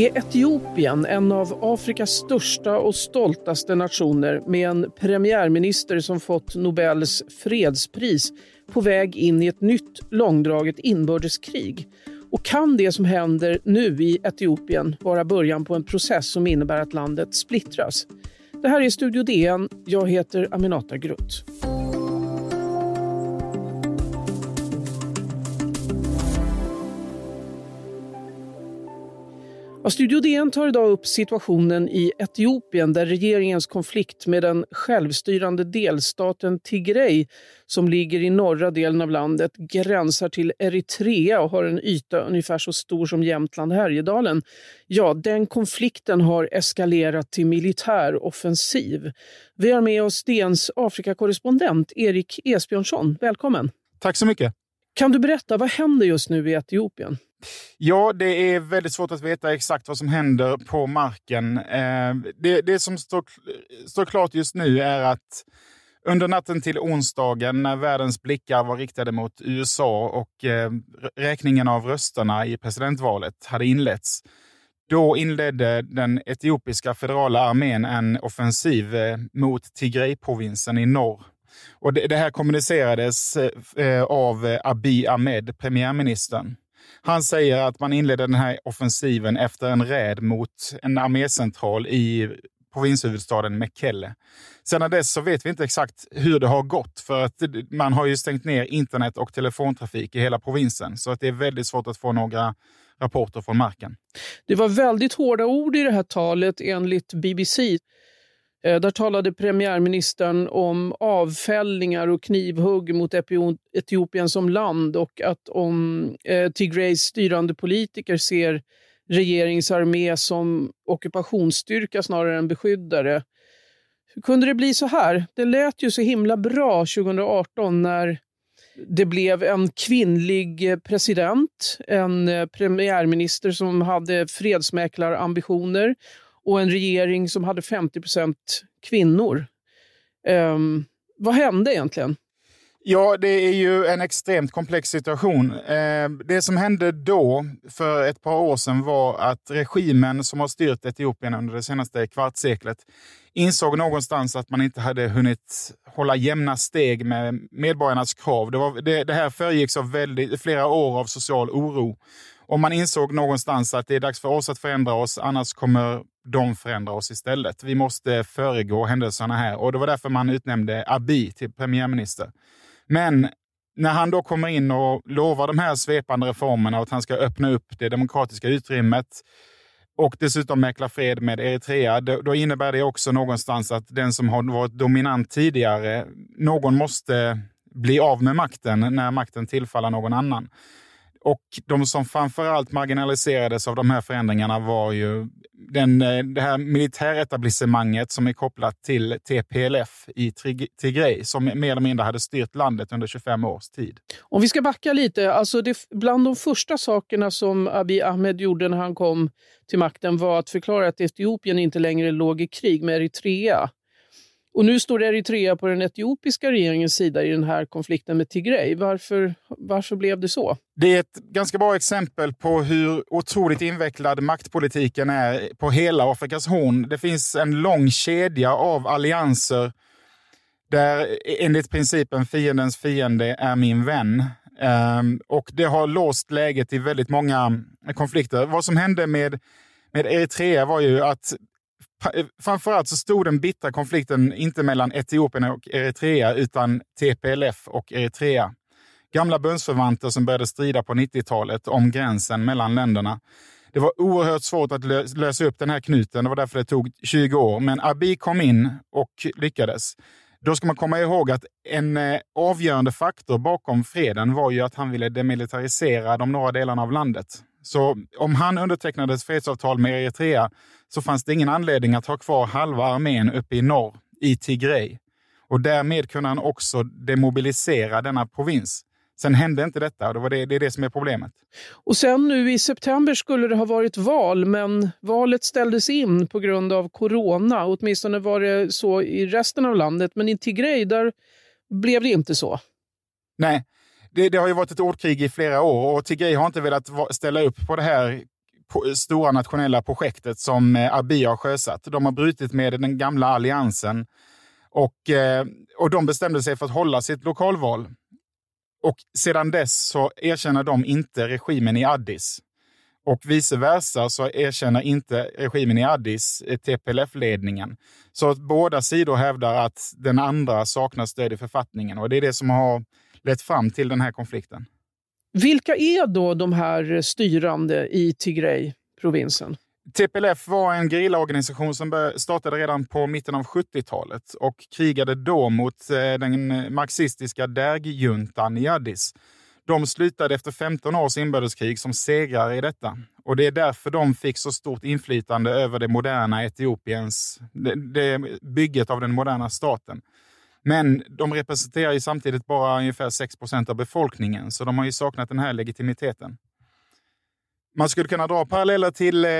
Är Etiopien en av Afrikas största och stoltaste nationer med en premiärminister som fått Nobels fredspris på väg in i ett nytt långdraget inbördeskrig? Och kan det som händer nu i Etiopien vara början på en process som innebär att landet splittras? Det här är Studio DN. Jag heter Aminata Grutt. Ja, Studio DN tar idag upp situationen i Etiopien där regeringens konflikt med den självstyrande delstaten Tigray som ligger i norra delen av landet gränsar till Eritrea och har en yta ungefär så stor som Jämtland Härjedalen. Ja, den konflikten har eskalerat till militär offensiv. Vi har med oss DNs Afrikakorrespondent Erik Esbjörnsson. Välkommen! Tack så mycket. Kan du berätta, vad händer just nu i Etiopien? Ja, det är väldigt svårt att veta exakt vad som händer på marken. Eh, det, det som står, står klart just nu är att under natten till onsdagen när världens blickar var riktade mot USA och eh, räkningen av rösterna i presidentvalet hade inletts, då inledde den etiopiska federala armén en offensiv eh, mot Tigray-provinsen i norr. Och det, det här kommunicerades eh, eh, av Abiy Ahmed, premiärministern. Han säger att man inledde den här offensiven efter en räd mot en armécentral i provinshuvudstaden Mekelle. Sedan dess så vet vi inte exakt hur det har gått för att man har ju stängt ner internet och telefontrafik i hela provinsen så att det är väldigt svårt att få några rapporter från marken. Det var väldigt hårda ord i det här talet enligt BBC. Eh, där talade premiärministern om avfällningar och knivhugg mot Etiopien som land och att om eh, Tigrays styrande politiker ser regeringsarmé som ockupationsstyrka snarare än beskyddare. Hur kunde det bli så här? Det lät ju så himla bra 2018 när det blev en kvinnlig president, en eh, premiärminister som hade fredsmäklarambitioner och en regering som hade 50 procent kvinnor. Um, vad hände egentligen? Ja, det är ju en extremt komplex situation. Ehm, det som hände då, för ett par år sedan, var att regimen som har styrt Etiopien under det senaste kvartsseklet insåg någonstans att man inte hade hunnit hålla jämna steg med medborgarnas krav. Det, var, det, det här föregicks av väldigt, flera år av social oro. Och man insåg någonstans att det är dags för oss att förändra oss, annars kommer de förändrar oss istället. Vi måste föregå händelserna här och det var därför man utnämnde Abiy till premiärminister. Men när han då kommer in och lovar de här svepande reformerna och att han ska öppna upp det demokratiska utrymmet och dessutom mäkla fred med Eritrea, då, innebär det också någonstans att den som har varit dominant tidigare, någon måste bli av med makten när makten tillfaller någon annan. Och de som framförallt marginaliserades av de här förändringarna var ju den, eh, det här militäretablissemanget som är kopplat till TPLF i Tigray, som mer eller mindre hade styrt landet under 25 års tid. Om vi ska backa lite, alltså det, bland de första sakerna som Abiy Ahmed gjorde när han kom till makten var att förklara att Etiopien inte längre låg i krig med Eritrea. Och nu står Eritrea på den etiopiska regeringens sida i den här konflikten med Tigray. Varför, varför blev det så? Det är ett ganska bra exempel på hur otroligt invecklad maktpolitiken är på hela Afrikas horn. Det finns en lång kedja av allianser där enligt principen fiendens fiende är min vän. Ehm, och det har låst läget i väldigt många konflikter. Vad som hände med, med Eritrea var ju att Eh, framförallt så stod den bittra konflikten inte mellan Etiopien och Eritrea utan TPLF och Eritrea. Gamla bundsförvanter som började strida på 90-talet om gränsen mellan länderna. Det var oerhört svårt att lösa upp den här knuten. Det var därför det tog 20 år. Men Abiy kom in och lyckades. Då ska man komma ihåg att en eh, avgörande faktor bakom freden var ju att han ville demilitarisera de norra delarna av landet. Så om han undertecknade ett fredsavtal med Eritrea så fanns det ingen anledning att ha kvar halva armén uppe i norr, i Tigray. Och därmed kunde han också demobilisera denna provins. Sen hände inte detta och det, var det, det är det som är problemet. Och sen nu i september skulle det ha varit val, men valet ställdes in på grund av corona. Åtminstone var det så i resten av landet, men i Tigray där blev det inte så. Nej, det, det, har ju varit ett ordkrig i flera år och Tigray har inte velat ställa upp på det här stora nationella projektet som eh, Abiy har sjösatt. De har brutit med den gamla alliansen och, eh, och de bestämde sig för att hålla sitt lokalval. Och sedan dess så erkänner de inte regimen i Addis. Och vice versa så erkänner inte regimen i Addis eh, TPLF-ledningen. Så att båda sidor hävdar att den andra saknar stöd i författningen och det är det som har lett fram till den här konflikten. Vilka är då de här styrande i Tigray-provinsen? TPLF var en gerillaorganisation som startade redan på mitten av 70-talet och krigade då mot eh, den marxistiska Derg-juntan i Addis. De slutade efter 15 års inbördeskrig som segrare i detta. Och det är därför de fick så stort inflytande över det moderna Etiopiens, det, det bygget av den moderna staten. Men de representerar ju samtidigt bara ungefär 6 procent av befolkningen, så de har ju saknat den här legitimiteten. Man skulle kunna dra paralleller till eh,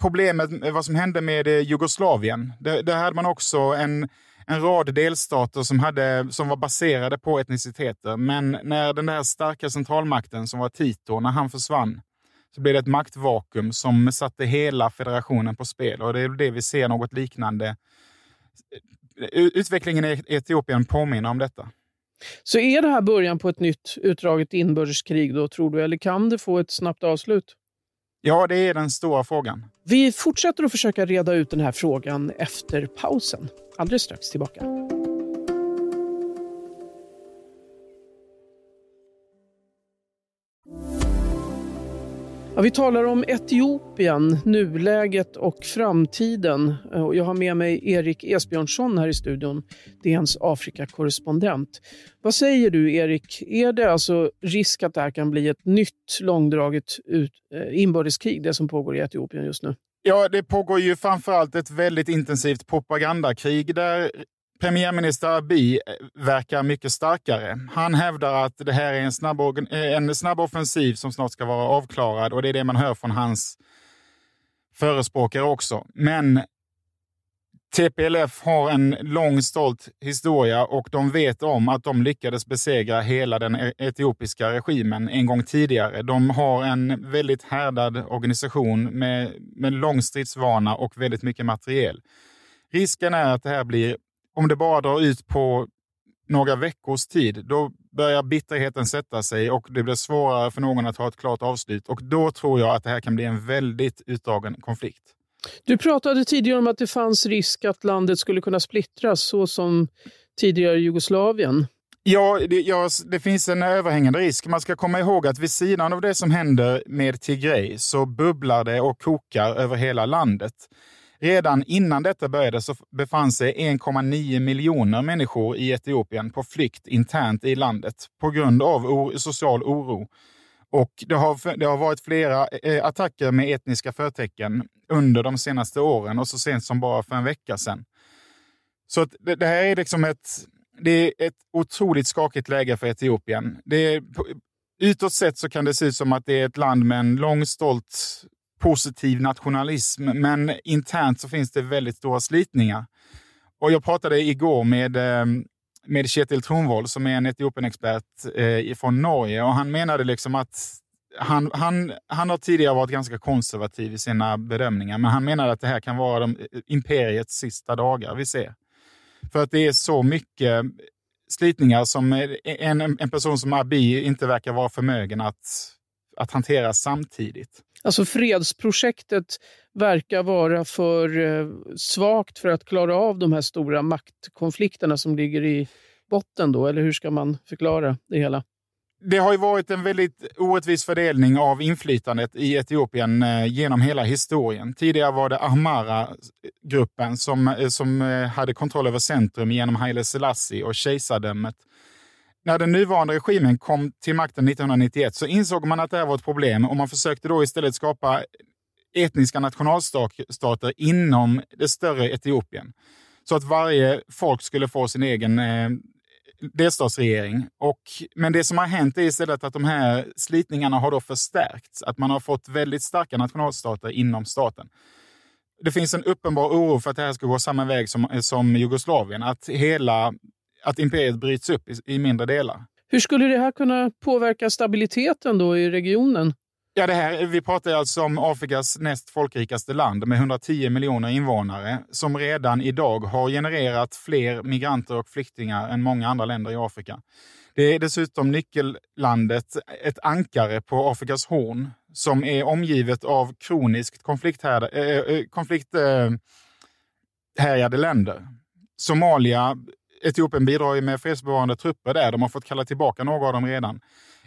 problemet med vad som hände med eh, Jugoslavien. Där, hade man också en, en rad delstater som, hade, som var baserade på etniciteter. Men när den där starka centralmakten som var Tito, när han försvann, så blev det ett maktvakuum som satte hela federationen på spel. Och det är det vi ser något liknande eh, Utvecklingen i Etiopien påminner om detta. Så är det här början på ett nytt utdraget inbördeskrig då, tror du? Eller kan det få ett snabbt avslut? Ja, det är den stora frågan. Vi fortsätter att försöka reda ut den här frågan efter pausen. Alldeles strax tillbaka. Ja, vi talar om Etiopien, nuläget och framtiden. Jag har med mig Erik Esbjörnsson här i studion, DNs Afrikakorrespondent. Vad säger du Erik, är det alltså risk att det här kan bli ett nytt långdraget ut, eh, inbördeskrig, det som pågår i Etiopien just nu? Ja, det pågår ju framförallt ett väldigt intensivt propagandakrig där Premiärminister Abiy eh, verkar mycket starkare. Han hävdar att det här är en snabb, eh, en snabb offensiv som snart ska vara avklarad och det är det man hör från hans förespråkare också. Men TPLF har en lång stolt historia och de vet om att de lyckades besegra hela den e- etiopiska regimen en gång tidigare. De har en väldigt härdad organisation med, med lång stridsvana och väldigt mycket materiel. Risken är att det här blir om det bara drar ut på några veckors tid, då börjar bitterheten sätta sig och det blir svårare för någon att ha ett klart avslut. Och då tror jag att det här kan bli en väldigt utdragen konflikt. Du pratade tidigare om att det fanns risk att landet skulle kunna splittras så som tidigare Jugoslavien. Ja det, ja, det finns en överhängande risk. Man ska komma ihåg att vid sidan av det som händer med Tigray så bubblar det och kokar över hela landet. Redan innan detta började så befann sig 1,9 miljoner människor i Etiopien på flykt internt i landet på grund av social oro. Och det har, det har varit flera eh, eh, attacker med etniska förtecken under de senaste åren och så sent som bara för en vecka sedan. Så det, det, här är liksom ett, det är ett otroligt skakigt läge för Etiopien. Det är, utåt sett så kan det se ut som att det är ett land med en lång stolt positiv nationalism, men internt så finns det väldigt stora slitningar. Och jag pratade igår med, ehm, med Kjetil Tronvoll som är en Etiopien-expert eh, från Norge och han menade liksom att han, han, han har tidigare varit ganska konservativ i sina bedömningar, men han menar att det här kan vara de, eh, imperiets sista dagar vi ser. För att det är så mycket slitningar som en, en person som Abiy inte verkar vara förmögen att, att hantera samtidigt. Alltså fredsprojektet verkar vara för eh, svagt för att klara av de här stora maktkonflikterna som ligger i botten då, eller hur ska man förklara det hela? Det har ju varit en väldigt orättvis fördelning av inflytandet i Etiopien eh, genom hela historien. Tidigare var det Ahmara-gruppen som, eh, som hade kontroll över centrum genom Haile Selassie och kejsardömet. När den nuvarande regimen kom till makten 1991 så insåg man att det här var ett problem och man försökte då istället skapa etniska nationalstater inom det större Etiopien. Så att varje folk skulle få sin egen eh, delstatsregering. Och, men det som har hänt är istället att de här slitningarna har då förstärkts. Att man har fått väldigt starka nationalstater inom staten. Det finns en uppenbar oro för att det här ska gå samma väg som, eh, som Jugoslavien. Att hela att imperiet bryts upp i, i mindre delar. Hur skulle det här kunna påverka stabiliteten då i regionen? Ja, det här, vi pratar alltså om Afrikas näst folkrikaste land med 110 miljoner invånare som redan idag har genererat fler migranter och flyktingar än många andra länder i Afrika. Det är dessutom nyckellandet, ett ankare på Afrikas horn som är omgivet av kroniskt konflikthärjade äh, konflikt, äh, länder. Somalia, Etiopien bidrar ju med fredsbevarande trupper där. De har fått kalla tillbaka några av dem redan.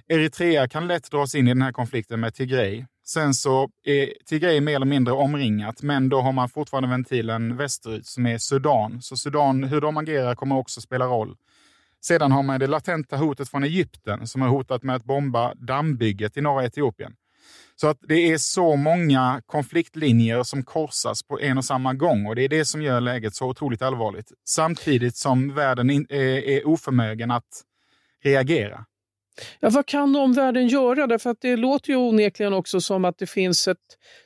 Eritrea kan lätt dras in i den här konflikten med Tigray. Sen så är Tigray mer eller mindre omringat, men då har man fortfarande ventilen västerut som är Sudan. Så Sudan, hur de agerar kommer också spela roll. Sedan har man det latenta hotet från Egypten som har hotat med att bomba dammbygget i norra Etiopien. Så att det är så många konfliktlinjer som korsas på en och samma gång och det är det som gör läget så otroligt allvarligt. Samtidigt som världen eh, är oförmögen att reagera. Ja, vad kan omvärlden göra? Därför att det låter ju onekligen också som att det finns ett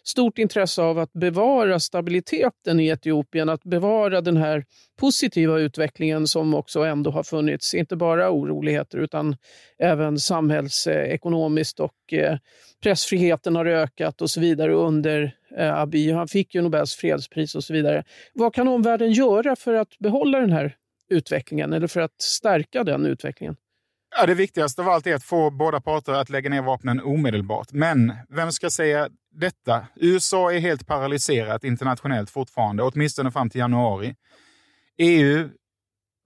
stort intresse av att bevara stabiliteten i Etiopien, att bevara den här positiva utvecklingen som också ändå har funnits. Inte bara oroligheter utan även samhällsekonomiskt och eh, pressfriheten har ökat och så vidare under eh, Abiy. Han fick ju Nobels fredspris och så vidare. Vad kan omvärlden göra för att behålla den här utvecklingen eller för att stärka den utvecklingen? Ja, det viktigaste av allt är att få båda parter att lägga ner vapnen omedelbart. Men vem ska säga detta? USA är helt paralyserat internationellt fortfarande, åtminstone fram till januari. EU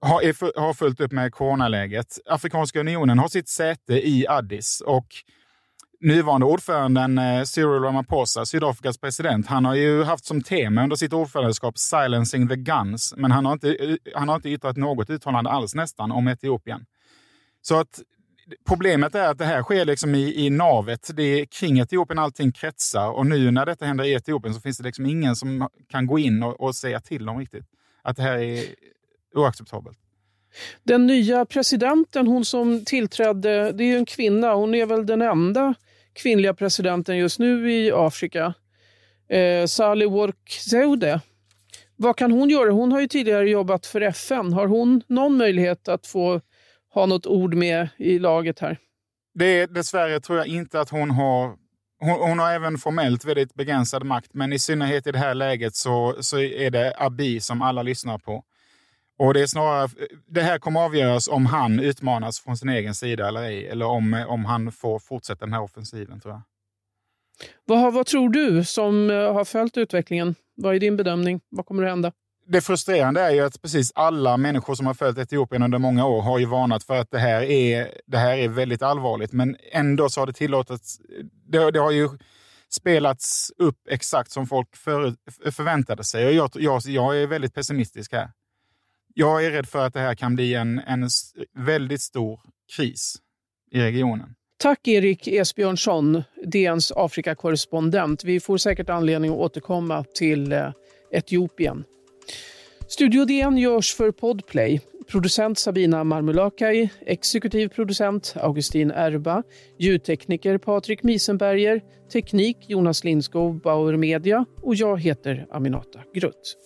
har, har fullt upp med coronaläget. Afrikanska unionen har sitt säte i Addis och nuvarande ordföranden eh, Cyril Ramaphosa, Sydafrikas president, han har ju haft som tema under sitt ordförandeskap “Silencing the Guns”, men han har inte, eh, han har inte yttrat något uttalande alls nästan om Etiopien. Så att Problemet är att det här sker liksom i, i navet. Det är kring Etiopien allting kretsar och nu när detta händer i Etiopien så finns det liksom ingen som kan gå in och, och säga till dem riktigt att det här är oacceptabelt. Den nya presidenten, hon som tillträdde, det är ju en kvinna. Hon är väl den enda kvinnliga presidenten just nu i Afrika. Eh, Salih Work Vad kan hon göra? Hon har ju tidigare jobbat för FN. Har hon någon möjlighet att få ha något ord med i laget här? Det dessvärre tror jag inte att hon har. Hon, hon, har även formellt väldigt begränsad makt, men i synnerhet i det här läget så, så är det Abiy som alla lyssnar på. Och det är snarare, det här kommer avgöras om han utmanas från sin egen sida eller ej, eller om, om han får fortsätta den här offensiven tror jag. Vad, vad tror du som eh, har följt utvecklingen? Vad är din bedömning? Vad kommer att hända? Det frustrerande är ju att precis alla människor som har följt Etiopien under många år har ju varnat för att det här är, det här är väldigt allvarligt. Men ändå så har det tillåtits. Det, det har ju spelats upp exakt som folk för, förväntade sig. Och jag, jag, jag är väldigt pessimistisk här. Jag är rädd för att det här kan bli en, en väldigt stor kris i regionen. Tack Erik Esbjörnsson, DNs Afrikakorrespondent. Vi får säkert anledning att återkomma till eh, Etiopien. Studio DN görs för Podplay. Producent Sabina Marmulakai, exekutiv producent Augustin Erba, ljudtekniker Patrik Misenberger, teknik Jonas Lindskog, Bauer Media och jag heter Aminata Grutt.